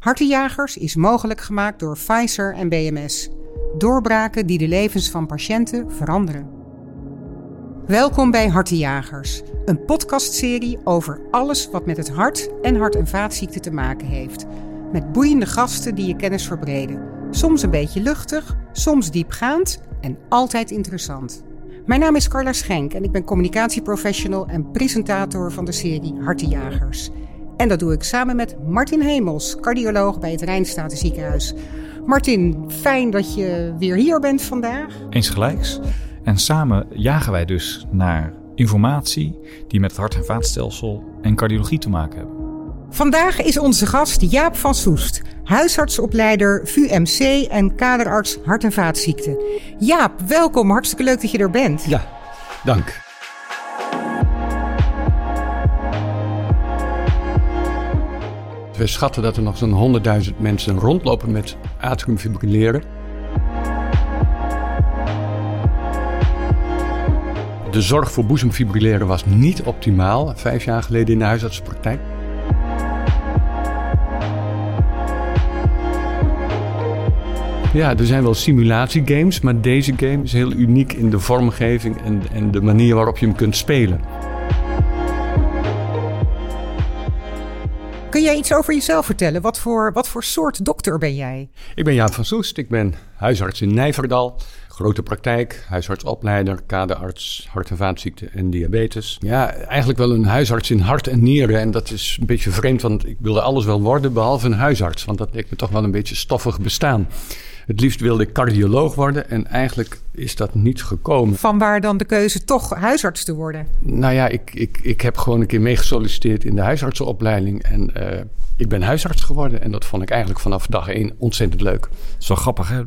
Hartenjagers is mogelijk gemaakt door Pfizer en BMS. Doorbraken die de levens van patiënten veranderen. Welkom bij Hartenjagers, een podcastserie over alles wat met het hart en hart- en vaatziekten te maken heeft. Met boeiende gasten die je kennis verbreden. Soms een beetje luchtig, soms diepgaand en altijd interessant. Mijn naam is Carla Schenk en ik ben communicatieprofessional en presentator van de serie Hartenjagers. En dat doe ik samen met Martin Hemels, cardioloog bij het Rijnstatenziekenhuis. Martin, fijn dat je weer hier bent vandaag. Eens gelijks. En samen jagen wij dus naar informatie die met het hart- en vaatstelsel en cardiologie te maken hebben. Vandaag is onze gast Jaap van Soest, huisartsopleider VUMC en kaderarts hart- en vaatziekten. Jaap, welkom. Hartstikke leuk dat je er bent. Ja, dank. We schatten dat er nog zo'n 100.000 mensen rondlopen met atriumfibrilleren. De zorg voor boezemfibrilleren was niet optimaal vijf jaar geleden in de huisartsenpraktijk. Ja, er zijn wel simulatiegames, maar deze game is heel uniek in de vormgeving en, en de manier waarop je hem kunt spelen. Kun jij iets over jezelf vertellen? Wat voor, wat voor soort dokter ben jij? Ik ben Jaap van Soest, ik ben huisarts in Nijverdal. Grote praktijk, huisartsopleider, kaderarts, hart- en vaatziekten en diabetes. Ja, eigenlijk wel een huisarts in hart en nieren. En dat is een beetje vreemd, want ik wilde alles wel worden behalve een huisarts. Want dat leek me toch wel een beetje stoffig bestaan. Het liefst wilde ik cardioloog worden en eigenlijk is dat niet gekomen. Van waar dan de keuze toch huisarts te worden? Nou ja, ik, ik, ik heb gewoon een keer meegesolliciteerd in de huisartsenopleiding. En uh, ik ben huisarts geworden. En dat vond ik eigenlijk vanaf dag één ontzettend leuk. Zo grappig, hè?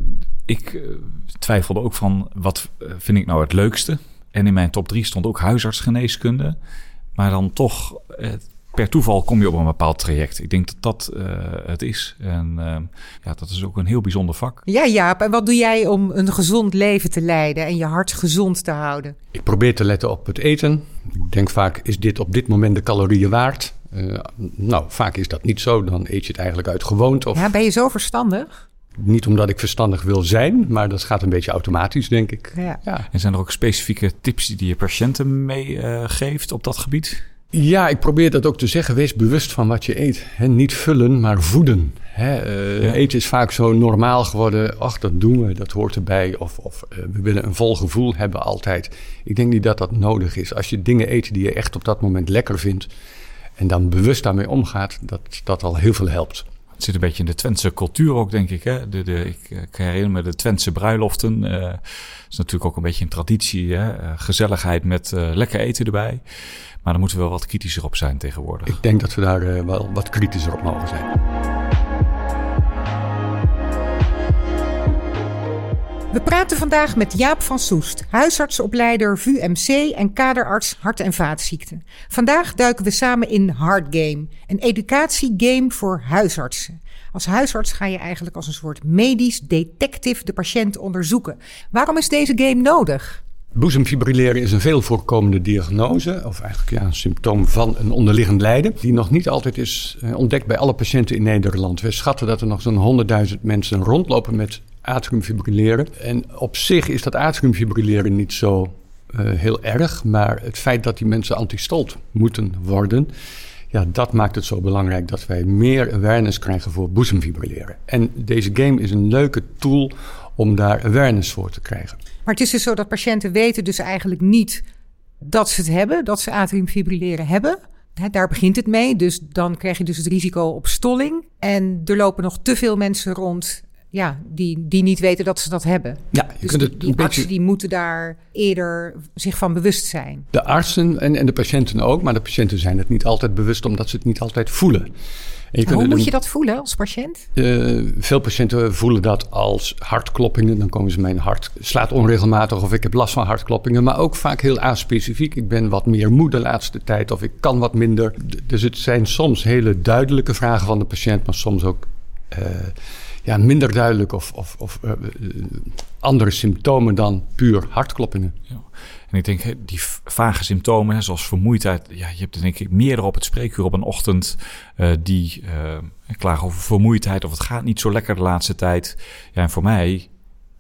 Ik uh, twijfelde ook van wat vind ik nou het leukste. En in mijn top drie stond ook huisartsgeneeskunde. Maar dan toch, uh, per toeval kom je op een bepaald traject. Ik denk dat dat uh, het is. En uh, ja, dat is ook een heel bijzonder vak. Ja, Jaap. En wat doe jij om een gezond leven te leiden en je hart gezond te houden? Ik probeer te letten op het eten. Ik denk vaak, is dit op dit moment de calorieën waard? Uh, nou, vaak is dat niet zo. Dan eet je het eigenlijk uit gewoonte. Of... Ja, ben je zo verstandig? Niet omdat ik verstandig wil zijn, maar dat gaat een beetje automatisch, denk ik. Ja. ja. En zijn er ook specifieke tips die je patiënten meegeeft op dat gebied? Ja, ik probeer dat ook te zeggen. Wees bewust van wat je eet. He, niet vullen, maar voeden. He, uh, ja. Eten is vaak zo normaal geworden. Ach, dat doen we, dat hoort erbij. Of, of uh, we willen een vol gevoel hebben altijd. Ik denk niet dat dat nodig is. Als je dingen eet die je echt op dat moment lekker vindt... en dan bewust daarmee omgaat, dat dat al heel veel helpt. Het zit een beetje in de Twentse cultuur ook, denk ik. Hè? De, de, ik, ik herinner me de Twentse bruiloften. Uh, is natuurlijk ook een beetje een traditie. Hè? Uh, gezelligheid met lekker eten erbij. Maar daar moeten we wel wat kritischer op zijn tegenwoordig. Ik denk dat we daar wel wat kritischer op mogen zijn. We praten vandaag met Jaap van Soest, huisartsopleider VUMC en kaderarts hart- en vaatziekten. Vandaag duiken we samen in Hard Game, een educatiegame voor huisartsen. Als huisarts ga je eigenlijk als een soort medisch detective de patiënt onderzoeken. Waarom is deze game nodig? Boezemfibrilleren is een veel voorkomende diagnose, of eigenlijk ja, een symptoom van een onderliggend lijden, die nog niet altijd is ontdekt bij alle patiënten in Nederland. We schatten dat er nog zo'n 100.000 mensen rondlopen met atriumfibrilleren. En op zich is dat atriumfibrilleren niet zo uh, heel erg, maar het feit dat die mensen antistolt moeten worden, ja, dat maakt het zo belangrijk dat wij meer awareness krijgen voor boezemfibrilleren. En deze game is een leuke tool om daar awareness voor te krijgen. Maar het is dus zo dat patiënten weten dus eigenlijk niet dat ze het hebben, dat ze atriumfibrilleren hebben. He, daar begint het mee. Dus dan krijg je dus het risico op stolling. En er lopen nog te veel mensen rond ja, die, die niet weten dat ze dat hebben. Ja, je dus kunt het die, die artsen moeten daar eerder zich van bewust zijn. De artsen en, en de patiënten ook, maar de patiënten zijn het niet altijd bewust omdat ze het niet altijd voelen. En je Hoe moet je dat voelen als patiënt? Uh, veel patiënten voelen dat als hartkloppingen. Dan komen ze mijn hart slaat onregelmatig of ik heb last van hartkloppingen. Maar ook vaak heel aspecifiek. Ik ben wat meer moe de laatste tijd of ik kan wat minder. Dus het zijn soms hele duidelijke vragen van de patiënt, maar soms ook... Uh, ja, minder duidelijk of, of, of uh, andere symptomen dan puur hartkloppingen. Ja. En ik denk, die vage symptomen, zoals vermoeidheid. Ja, je hebt denk ik meerdere op het spreekuur op een ochtend uh, die klagen over vermoeidheid of het gaat niet zo lekker de laatste tijd. Ja, en voor mij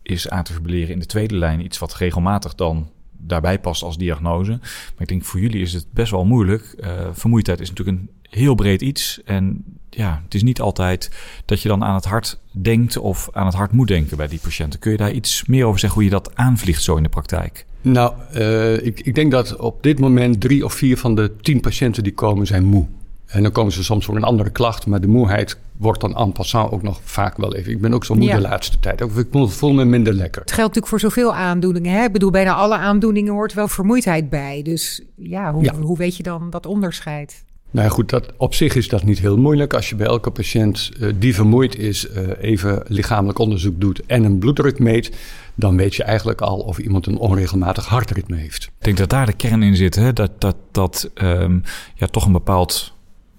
is atriumfibrilleren in de tweede lijn iets wat regelmatig dan daarbij past als diagnose. Maar ik denk voor jullie is het best wel moeilijk. Uh, vermoeidheid is natuurlijk een heel breed iets. En ja, het is niet altijd dat je dan aan het hart denkt of aan het hart moet denken bij die patiënten. Kun je daar iets meer over zeggen hoe je dat aanvliegt zo in de praktijk? Nou, uh, ik, ik denk dat op dit moment drie of vier van de tien patiënten die komen zijn moe. En dan komen ze soms voor een andere klacht, maar de moeheid wordt dan en passant ook nog vaak wel even. Ik ben ook zo moe de laatste tijd. Of ik voel me minder lekker. Het geldt natuurlijk voor zoveel aandoeningen. Hè? Ik bedoel, bijna alle aandoeningen hoort wel vermoeidheid bij. Dus ja, hoe, hoe weet je dan dat onderscheid? Nou ja, goed, dat, op zich is dat niet heel moeilijk. Als je bij elke patiënt uh, die vermoeid is uh, even lichamelijk onderzoek doet en een bloeddruk meet, dan weet je eigenlijk al of iemand een onregelmatig hartritme heeft. Ik denk dat daar de kern in zit, hè? dat, dat, dat um, ja, toch een bepaald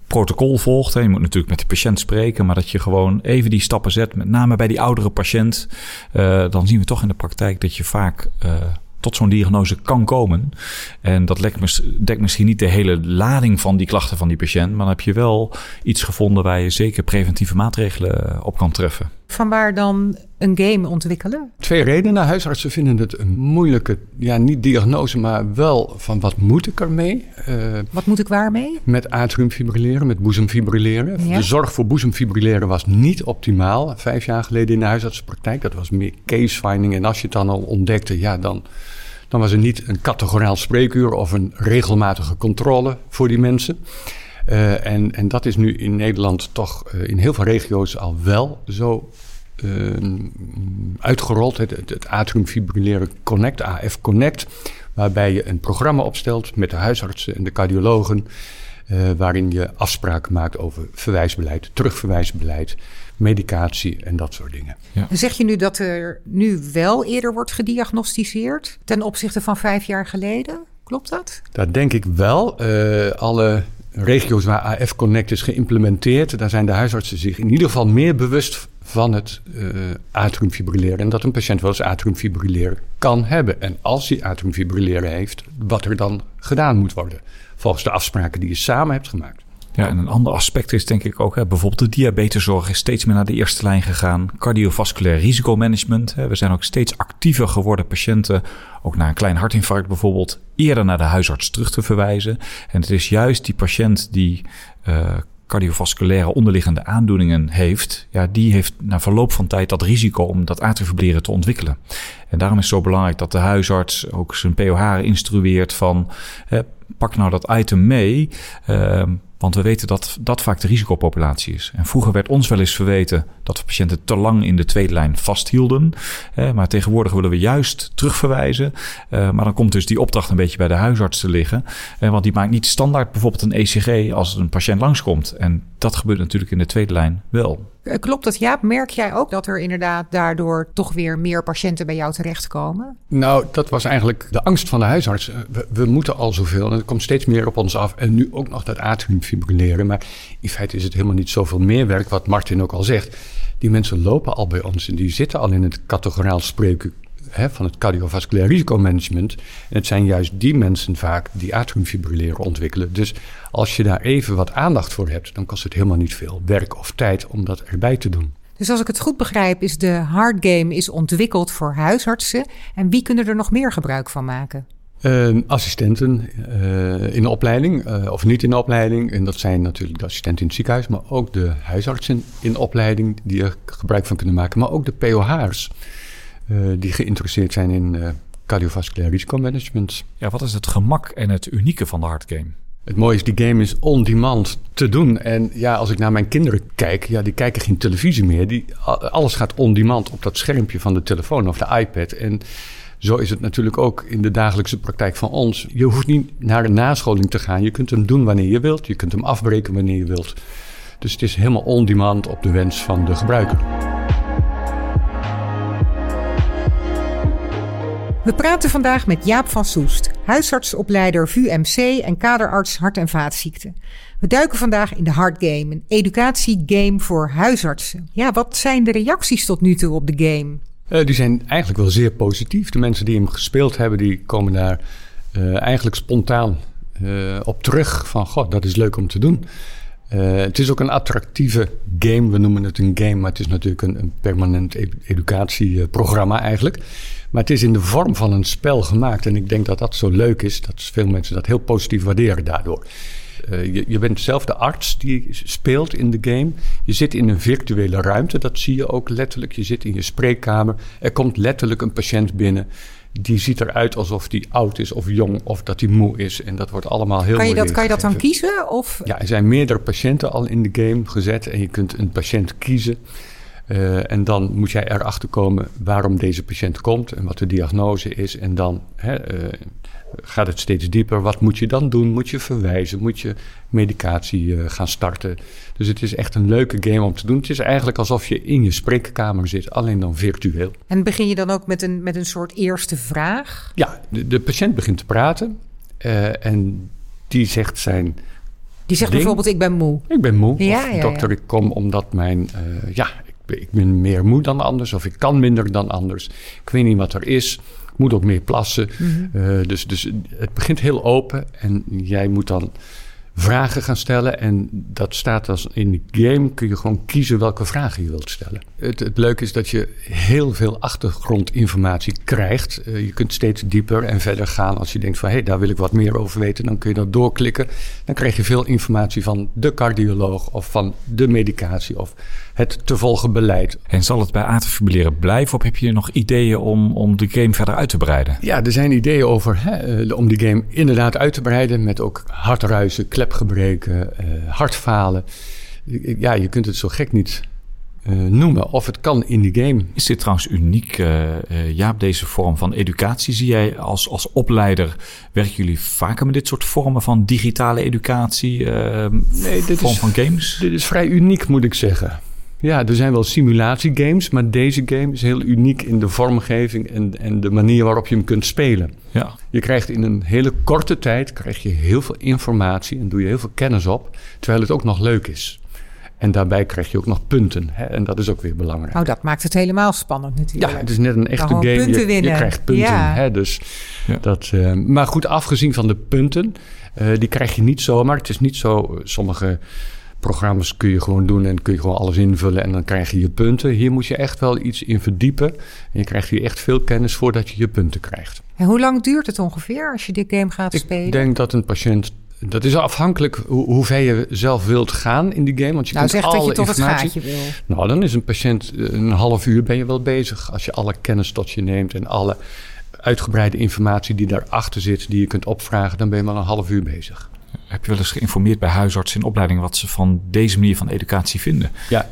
protocol volgt. Hè. Je moet natuurlijk met de patiënt spreken, maar dat je gewoon even die stappen zet, met name bij die oudere patiënt. Uh, dan zien we toch in de praktijk dat je vaak tot zo'n diagnose kan komen. En dat dekt misschien niet de hele lading van die klachten van die patiënt, maar dan heb je wel iets gevonden waar je zeker preventieve maatregelen op kan treffen. Vanwaar dan een game ontwikkelen? Twee redenen. Huisartsen vinden het een moeilijke, ja, niet diagnose, maar wel van wat moet ik ermee? Uh, wat moet ik waarmee? Met atriumfibrilleren, met boezemfibrilleren. Ja. De zorg voor boezemfibrilleren was niet optimaal vijf jaar geleden in de huisartsenpraktijk. Dat was meer case finding. En als je het dan al ontdekte, ja, dan dan was er niet een categoraal spreekuur of een regelmatige controle voor die mensen. Uh, en, en dat is nu in Nederland toch uh, in heel veel regio's al wel zo uh, uitgerold. Het, het, het atriumfibrilleren Connect, AF Connect, waarbij je een programma opstelt met de huisartsen en de cardiologen. waarin je afspraken maakt over verwijsbeleid, terugverwijsbeleid medicatie en dat soort dingen. Ja. Zeg je nu dat er nu wel eerder wordt gediagnosticeerd ten opzichte van vijf jaar geleden? Klopt dat? Dat denk ik wel. Uh, alle regio's waar AF Connect is geïmplementeerd, daar zijn de huisartsen zich in ieder geval meer bewust van het uh, atriumfibrilleren. En dat een patiënt wel eens atriumfibrilleren kan hebben. En als hij atriumfibrilleren heeft, wat er dan gedaan moet worden. Volgens de afspraken die je samen hebt gemaakt. Ja, en een ander aspect is denk ik ook, hè, bijvoorbeeld de diabeteszorg is steeds meer naar de eerste lijn gegaan. Cardiovasculair risicomanagement. Hè, we zijn ook steeds actiever geworden patiënten, ook na een klein hartinfarct bijvoorbeeld, eerder naar de huisarts terug te verwijzen. En het is juist die patiënt die uh, cardiovasculaire onderliggende aandoeningen heeft, ja, die heeft na verloop van tijd dat risico om dat atriumfibrilleren te ontwikkelen. En daarom is het zo belangrijk dat de huisarts ook zijn POH instrueert van eh, pak nou dat item mee. Uh, want we weten dat dat vaak de risicopopulatie is. En vroeger werd ons wel eens verweten dat we patiënten te lang in de tweede lijn vasthielden. maar tegenwoordig willen we juist terugverwijzen. Eh, maar dan komt dus die opdracht een beetje bij de huisarts te liggen. Eh, want die maakt niet standaard bijvoorbeeld een ECG als een patiënt langskomt. En dat gebeurt natuurlijk in de tweede lijn wel. Eh, klopt dat, Jaap? Merk jij ook dat er inderdaad daardoor toch weer meer patiënten bij jou terechtkomen? Nou, dat was eigenlijk de angst van de huisarts. We, we moeten al zoveel en er komt steeds meer op ons af. En nu ook nog dat atriumfibrilleren. Maar in feite is het helemaal niet zoveel meer werk, wat Martin ook al zegt. Die mensen lopen al bij ons en die zitten al in het categoraal spreken hè, van het cardiovasculair risicomanagement. En het zijn juist die mensen vaak die atriumfibrilleren ontwikkelen. Dus als je daar even wat aandacht voor hebt, dan kost het helemaal niet veel werk of tijd om dat erbij te doen. Dus als ik het goed begrijp, is de hard game is ontwikkeld voor huisartsen. En wie kunnen er nog meer gebruik van maken? Uh, assistenten uh, in de opleiding uh, of niet in de opleiding. En dat zijn natuurlijk de assistenten in het ziekenhuis, maar ook de huisartsen in de opleiding die er gebruik van kunnen maken. Maar ook de POH'ers die geïnteresseerd zijn in cardiovasculair risicomanagement. Ja, wat is het gemak en het unieke van de hardgame? Het mooie is, die game is on-demand te doen. En ja, als ik naar mijn kinderen kijk, ja, die kijken geen televisie meer. Die, alles gaat on-demand op dat schermpje van de telefoon of de iPad. En zo is het natuurlijk ook in de dagelijkse praktijk van ons. Je hoeft niet naar een nascholing te gaan. Je kunt hem doen wanneer je wilt. Je kunt hem afbreken wanneer je wilt. Dus het is helemaal on-demand op de wens van de gebruiker. We praten vandaag met Jaap van Soest, huisartsopleider VUMC en kaderarts hart- en vaatziekten. We duiken vandaag in de Hard Game, een educatiegame voor huisartsen. Ja, wat zijn de reacties tot nu toe op de game? Uh, die zijn eigenlijk wel zeer positief. De mensen die hem gespeeld hebben, die komen daar uh, eigenlijk spontaan uh, op terug. Van, god, dat is leuk om te doen. Het is ook een attractieve game. We noemen het een game, maar het is natuurlijk een, permanent educatieprogramma eigenlijk. Maar het is in de vorm van een spel gemaakt. En ik denk dat dat zo leuk is, dat veel mensen dat heel positief waarderen daardoor. Je, je, bent zelf de arts die speelt in de game. Je zit in een virtuele ruimte, dat zie je ook letterlijk. Je zit in je spreekkamer. Er komt letterlijk een patiënt binnen. Die ziet eruit alsof die oud is of jong of dat hij moe is. En dat wordt allemaal heel kan je dat, Kan je dat dan kiezen? Of? Ja, er zijn meerdere patiënten al in de game gezet. En je kunt een patiënt kiezen. Uh, en dan moet jij erachter komen waarom deze patiënt komt en wat de diagnose is. En dan hè, uh, gaat het steeds dieper. Wat moet je dan doen? Moet je verwijzen? Moet je medicatie uh, gaan starten? Dus het is echt een leuke game om te doen. Het is eigenlijk alsof je in je spreekkamer zit, alleen dan virtueel. En begin je dan ook met een, met een soort eerste vraag? Ja, de, de patiënt begint te praten en die zegt zijn. Die zegt bijvoorbeeld: Ik ben moe. Ik ben moe. Ja, of, ja, dokter, ik kom omdat mijn. ja, ik ben meer moe dan anders of ik kan minder dan anders. Ik weet niet wat er is. Ik moet ook meer plassen. Mm -hmm. uh, dus, dus het begint heel open en jij moet dan vragen gaan stellen. En dat staat als in de game kun je gewoon kiezen welke vragen je wilt stellen. Het, het leuke is dat je heel veel achtergrondinformatie krijgt. Uh, je kunt steeds dieper en verder gaan. Als je denkt van hé, hey, daar wil ik wat meer over weten, dan kun je dat doorklikken. Dan krijg je veel informatie van de cardioloog of van de medicatie of het te volgen beleid. En zal het bij atrifibrilleren blijven of heb je nog ideeën om, om de game verder uit te breiden? Ja, er zijn ideeën over hè, om die game inderdaad uit te breiden met ook hartruizen, klepgebreken, uh, hartfalen. Ja, je kunt het zo gek niet uh, noemen. Of het kan in die game. Is dit trouwens uniek, uh, uh, Jaap, deze vorm van educatie? Zie jij als, als opleider, werken jullie vaker met dit soort vormen van digitale educatie? nee, dit vorm is, van games? Dit is vrij uniek, moet ik zeggen. Ja, er zijn wel simulatiegames, maar deze game is heel uniek in de vormgeving en, en de manier waarop je hem kunt spelen. Ja. Je krijgt in een hele korte tijd krijg je heel veel informatie en doe je heel veel kennis op, terwijl het ook nog leuk is. En daarbij krijg je ook nog punten. Hè? En dat is ook weer belangrijk. Nou, dat maakt het helemaal spannend natuurlijk. Ja, het is net een echte game. Punten je, winnen. je krijgt punten. Ja. Hè? Dus ja. dat, uh, maar goed, afgezien van de punten, uh, die krijg je niet zomaar. Het is niet zo, sommige programma's kun je gewoon doen en kun je gewoon alles invullen en dan krijg je je punten. Hier moet je echt wel iets in verdiepen. En je krijgt hier echt veel kennis voordat je je punten krijgt. En hoe lang duurt het ongeveer als je dit game gaat Ik spelen? Ik denk dat een patiënt dat is afhankelijk hoe, hoe ver je zelf wilt gaan in die game. Want je nou, kunt alle dat je tot informatie... het gaatje wil. Nou, dan is een patiënt een half uur ben je wel bezig. Als je alle kennis tot je neemt en alle uitgebreide informatie die daarachter zit, die je kunt opvragen, dan ben je wel een half uur bezig. Heb je wel eens geïnformeerd bij huisartsen in opleiding wat ze van deze manier van educatie vinden? Ja,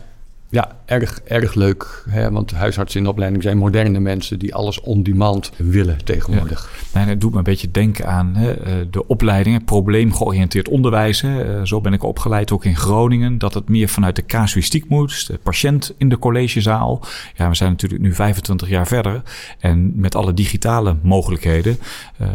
ja, erg, erg leuk. Hè? Want huisartsen in opleiding zijn moderne mensen die alles on demand willen tegenwoordig. Ja. Nee, het doet me een beetje denken aan hè, de opleidingen, probleemgeoriënteerd onderwijs. Hè. Zo ben ik opgeleid ook in Groningen. Dat het meer vanuit de casuïstiek moet. De patiënt in de collegezaal. Ja, we zijn natuurlijk nu 25 jaar verder. En met alle digitale mogelijkheden uh,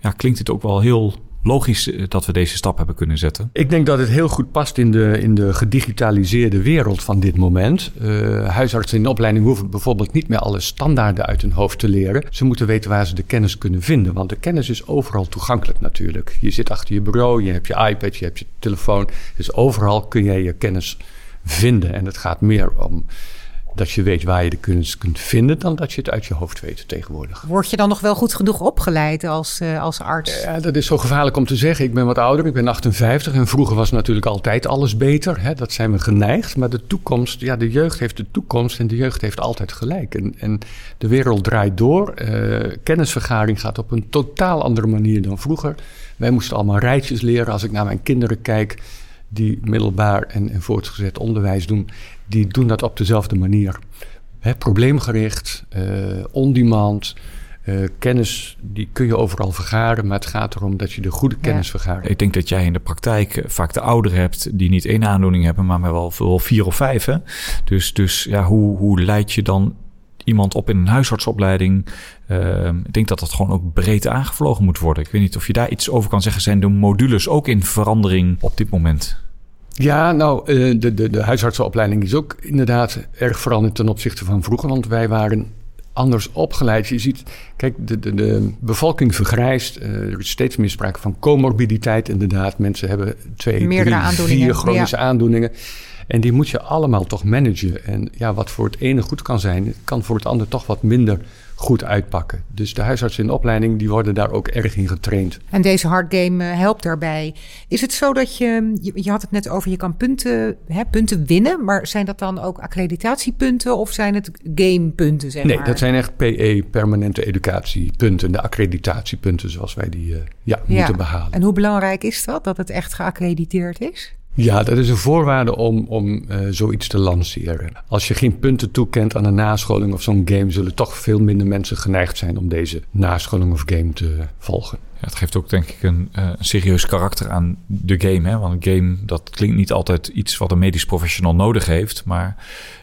ja, klinkt het ook wel heel logisch dat we deze stap hebben kunnen zetten. Ik denk dat het heel goed past in de, in de gedigitaliseerde wereld van dit moment. Uh, huisartsen in de opleiding hoeven bijvoorbeeld niet meer alle standaarden uit hun hoofd te leren. Ze moeten weten waar ze de kennis kunnen vinden. Want de kennis is overal toegankelijk natuurlijk. Je zit achter je bureau, je hebt je iPad, je hebt je telefoon. Dus overal kun jij je kennis vinden. En het gaat meer om dat je weet waar je de kunst kunt vinden, dan dat je het uit je hoofd weet tegenwoordig. Word je dan nog wel goed genoeg opgeleid als, uh, als arts? Ja, dat is zo gevaarlijk om te zeggen. Ik ben wat ouder, ik ben 58 en vroeger was natuurlijk altijd alles beter. Hè? Dat zijn we geneigd. Maar de toekomst, ja, de jeugd heeft de toekomst en de jeugd heeft altijd gelijk. En, en de wereld draait door. Uh, kennisvergaring gaat op een totaal andere manier dan vroeger. Wij moesten allemaal rijtjes leren. Als ik naar mijn kinderen kijk, die middelbaar en, en voortgezet onderwijs doen, die doen dat op dezelfde manier. Hè, probleemgericht, uh, on-demand. Uh, kennis die kun je overal vergaren, maar het gaat erom dat je de goede kennis ja. vergaart. Ik denk dat jij in de praktijk vaak de ouderen hebt die niet één aandoening hebben, maar wel, wel vier of vijf. Hè? Dus, dus ja, hoe, hoe leid je dan iemand op in een huisartsopleiding. Ehm, ik denk dat dat gewoon ook breed aangevlogen moet worden. Ik weet niet of je daar iets over kan zeggen. Zijn de modules ook in verandering op dit moment? Ja, nou, eh, de, de, de huisartsenopleiding is ook inderdaad erg veranderd ten opzichte van vroeger. Want wij waren anders opgeleid. Je ziet, kijk, de, de, de bevolking vergrijst. Uh, er is steeds meer sprake van comorbiditeit, inderdaad. Mensen hebben twee, Meerdere drie, vier chronische aandoeningen. En die moet je allemaal toch managen. En ja, wat voor het ene goed kan zijn, kan voor het ander toch wat minder goed uitpakken. Dus de huisartsen in de opleiding die worden daar ook erg in getraind. En deze hardgame eh, helpt daarbij. Is het zo dat je, je had het net over, je kan punten, hè, punten winnen, maar zijn dat dan ook accreditatiepunten of zijn het gamepunten? Zeg nee, dat zijn echt PE, permanente educatiepunten, de accreditatiepunten zoals wij die ja, ja, moeten behalen. En hoe belangrijk is dat, dat het echt geaccrediteerd is? Ja, dat is een voorwaarde om, om uh, zoiets te lanceren. Als je geen punten toekent aan een nascholing of zo'n game, zullen toch veel minder mensen geneigd zijn om deze nascholing of game te volgen. Ja, het geeft ook denk ik een, uh, een serieus karakter aan de game. Hè? Want een game, dat klinkt niet altijd iets wat een medisch professional nodig heeft. Maar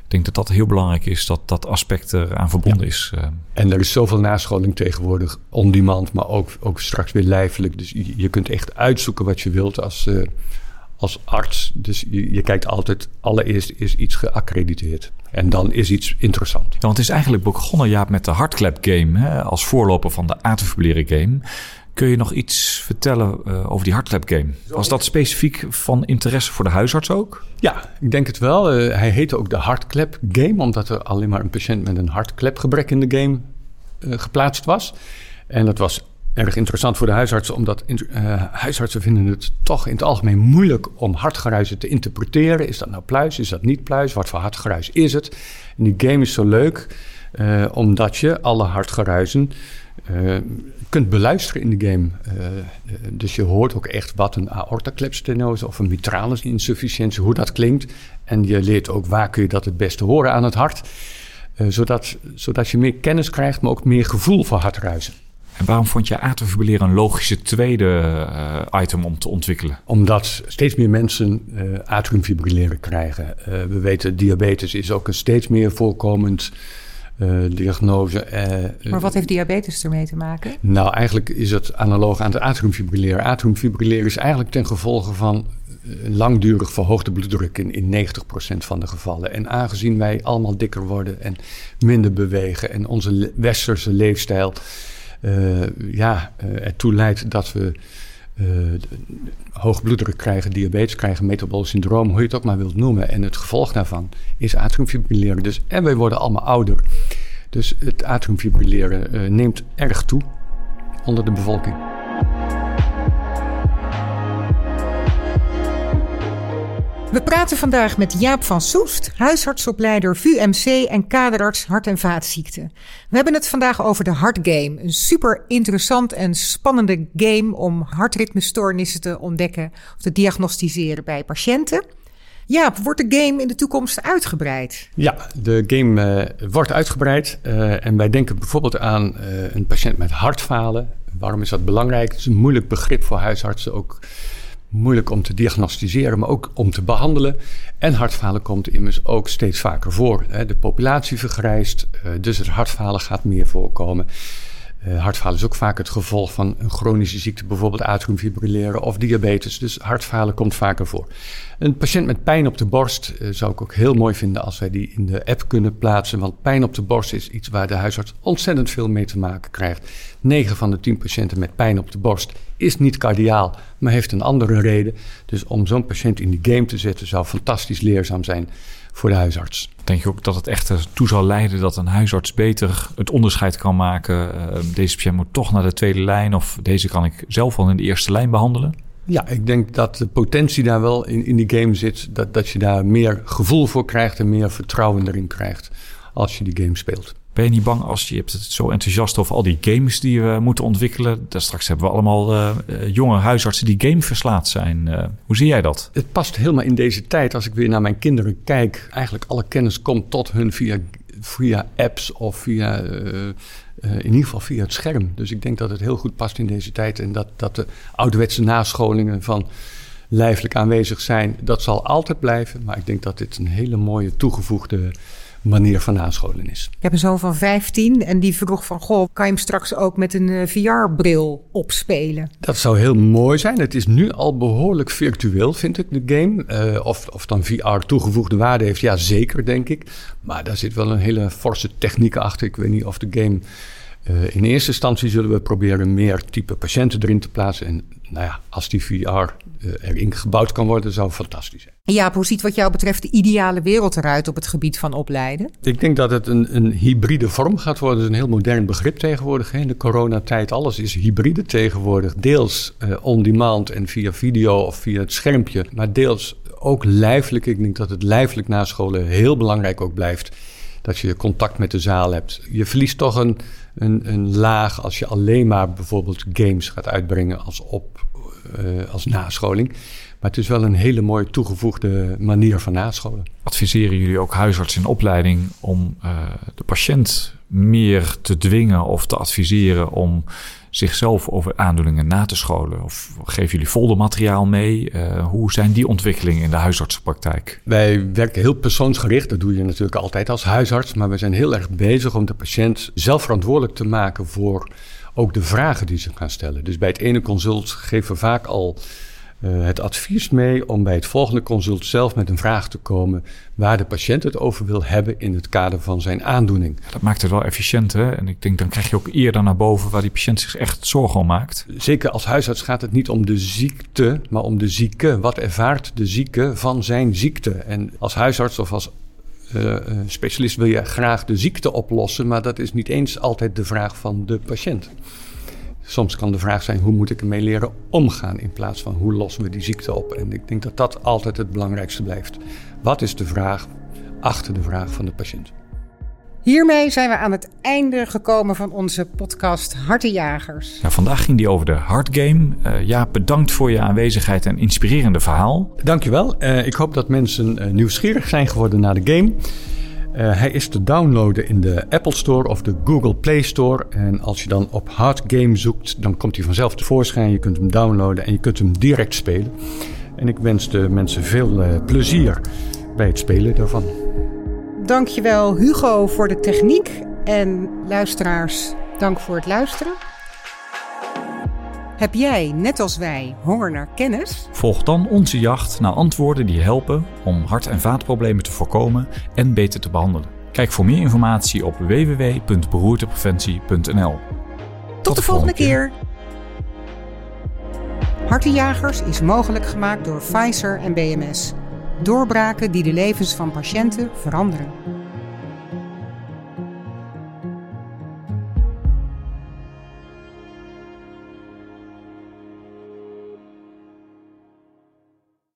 ik denk dat dat heel belangrijk is, dat dat aspect eraan verbonden is. Uh. En er is zoveel nascholing tegenwoordig, on demand, maar ook, ook straks weer lijfelijk. Dus je, je kunt echt uitzoeken wat je wilt als... Uh, als arts. Dus je, je, kijkt altijd, allereerst is iets geaccrediteerd. En dan is iets interessant. Ja, want het is eigenlijk begonnen, Jaap, met de hardclap game. Hè, als voorloper van de atrifibrilleren game. Kun je nog iets vertellen uh, over die hardclap game? Was dat specifiek van interesse voor de huisarts ook? Ja, ik denk het wel. Uh, hij heette ook de hardclap game, omdat er alleen maar een patiënt met een hartklapgebrek in de game uh, geplaatst was. En dat was erg interessant voor de huisartsen, omdat uh, huisartsen vinden het toch in het algemeen moeilijk om hartgeruizen te interpreteren. Is dat nou pluis? Is dat niet pluis? Wat voor hartgeruis is het? En die game is zo leuk, uh, omdat je alle hartgeruizen uh, kunt beluisteren in de game. dus je hoort ook echt wat een aortaklepstenose of een mitrale insufficiëntie, hoe dat klinkt. En je leert ook waar kun je dat het beste horen aan het hart. zodat, zodat je meer kennis krijgt, maar ook meer gevoel voor hartruizen. En waarom vond je atriumfibrilleren een logische tweede uh, item om te ontwikkelen? Omdat steeds meer mensen uh, atriumfibrilleren krijgen. Uh, we weten diabetes is ook een steeds meer voorkomend diagnose. maar wat heeft diabetes ermee te maken? Nou, eigenlijk is het analoog aan het atriumfibrilleren. Atriumfibrilleren is eigenlijk ten gevolge van langdurig verhoogde bloeddruk in, in 90% van de gevallen. En aangezien wij allemaal dikker worden en minder bewegen en onze westerse leefstijl ja, uh, ertoe leidt dat we uh, hoge bloeddruk krijgen, diabetes krijgen, metabolisch syndroom, hoe je het ook maar wilt noemen. En het gevolg daarvan is atriumfibrilleren. Dus, en wij worden allemaal ouder. Dus het atriumfibrilleren neemt erg toe onder de bevolking. We praten vandaag met Jaap van Soest, huisartsopleider VUMC en kaderarts hart- en vaatziekten. We hebben het vandaag over de Hartgame, een super interessant en spannende game om hartritmestoornissen te ontdekken of te diagnosticeren bij patiënten. Jaap, wordt de game in de toekomst uitgebreid? Ja, de game uh, wordt uitgebreid. Uh, en wij denken bijvoorbeeld aan uh, een patiënt met hartfalen. Waarom is dat belangrijk? Het is een moeilijk begrip voor huisartsen ook moeilijk om te diagnosticeren, maar ook om te behandelen. En hartfalen komt immers ook steeds vaker voor. De populatie vergrijst, eh, dus het hartfalen gaat meer voorkomen. Uh, hartfalen is ook vaak het gevolg van een chronische ziekte, bijvoorbeeld atriumfibrilleren of diabetes. Dus hartfalen komt vaker voor. Een patiënt met pijn op de borst uh, zou ik ook heel mooi vinden als wij die in de app kunnen plaatsen. Want pijn op de borst is iets waar de huisarts ontzettend veel mee te maken krijgt. 9 van de 10 patiënten met pijn op de borst is niet cardiaal, maar heeft een andere reden. Dus om zo'n patiënt in die game te zetten zou fantastisch leerzaam zijn voor de huisarts. Denk je ook dat het echt ertoe zal leiden dat een huisarts beter het onderscheid kan maken? Uh, deze patiënt moet toch naar de tweede lijn of deze kan ik zelf wel in de eerste lijn behandelen? Ja, ik denk dat de potentie daar wel in, in die game zit. Dat, dat je daar meer gevoel voor krijgt en meer vertrouwen erin krijgt als je die game speelt. Ben je niet bang als je hebt het zo enthousiast over al die games die we moeten ontwikkelen? Daar straks hebben we allemaal uh, jonge huisartsen die gameverslaat zijn. Uh, hoe zie jij dat? Het past helemaal in deze tijd. Als ik weer naar mijn kinderen kijk, eigenlijk alle kennis komt tot hun via, via apps of via, in ieder geval via het scherm. Dus ik denk dat het heel goed past in deze tijd en dat, dat de ouderwetse nascholingen van lijfelijk aanwezig zijn, dat zal altijd blijven. Maar ik denk dat dit een hele mooie toegevoegde manier van nascholen is. Ik heb een zoon van 15 en die vroeg van... Goh, kan je hem straks ook met een eh, VR-bril opspelen? Dat zou heel mooi zijn. Het is nu al behoorlijk virtueel, vind ik, de game. Uh, of, of dan VR toegevoegde waarde heeft, ja zeker, denk ik. Maar daar zit wel een hele forse techniek achter. Ik weet niet of de game... Uh, in eerste instantie zullen we proberen meer type patiënten erin te plaatsen. En nou ja, als die VR eh, erin gebouwd kan worden, zou fantastisch zijn. Ja, hoe ziet wat jou betreft de ideale wereld eruit op het gebied van opleiden? Ik denk dat het een, een hybride vorm gaat worden. Dat is een heel modern begrip tegenwoordig. In de coronatijd, alles is hybride tegenwoordig. Deels uh, on-demand en via video of via het schermpje. Maar deels ook lijfelijk. Ik denk dat het lijfelijk na scholen heel belangrijk ook blijft. Dat je contact met de zaal hebt. Je verliest toch een, een, een laag als je alleen maar bijvoorbeeld games gaat uitbrengen als op uh, als nascholing. Maar het is wel een hele mooie toegevoegde manier van nascholen. Adviseren jullie ook huisartsen in opleiding om uh, de patiënt meer te dwingen of te adviseren om zichzelf over aandoeningen na te scholen? Of geven jullie foldermateriaal mee? Uh, hoe zijn die ontwikkelingen in de huisartsenpraktijk? Wij werken heel persoonsgericht. Dat doe je natuurlijk altijd als huisarts. Maar we zijn heel erg bezig om de patiënt zelf verantwoordelijk te maken voor ook de vragen die ze gaan stellen. Dus bij het ene consult geven we vaak al uh, het advies mee om bij het volgende consult zelf met een vraag te komen waar de patiënt het over wil hebben in het kader van zijn aandoening. Dat maakt het wel efficiënt, hè? En ik denk dan krijg je ook eerder naar boven waar die patiënt zich echt zorgen om maakt. Zeker als huisarts gaat het niet om de ziekte, maar om de zieke. Wat ervaart de zieke van zijn ziekte? En als huisarts of als uh, specialist wil je graag de ziekte oplossen, maar dat is niet eens altijd de vraag van de patiënt. Soms kan de vraag zijn: hoe moet ik ermee leren omgaan? In plaats van hoe lossen we die ziekte op? En ik denk dat dat altijd het belangrijkste blijft. Wat is de vraag achter de vraag van de patiënt? Hiermee zijn we aan het einde gekomen van onze podcast Hartenjagers. Ja, vandaag ging die over de Hartgame. Uh, ja, bedankt voor je aanwezigheid en inspirerende verhaal. Dankjewel. Uh, ik hoop dat mensen uh, nieuwsgierig zijn geworden naar de game. Hij is te downloaden in de Apple Store of de Google Play Store. En als je dan op Hardgame zoekt, dan komt hij vanzelf tevoorschijn. Je kunt hem downloaden en je kunt hem direct spelen. En ik wens de mensen veel plezier bij het spelen daarvan. Dankjewel Hugo voor de techniek en luisteraars, dank voor het luisteren. Heb jij, net als wij, honger naar kennis? Volg dan onze jacht naar antwoorden die helpen om hart- en vaatproblemen te voorkomen en beter te behandelen. Kijk voor meer informatie op www.beroertepreventie.nl. Tot, Tot de volgende keer. keer. Hartenjagers is mogelijk gemaakt door Pfizer en BMS. Doorbraken die de levens van patiënten veranderen.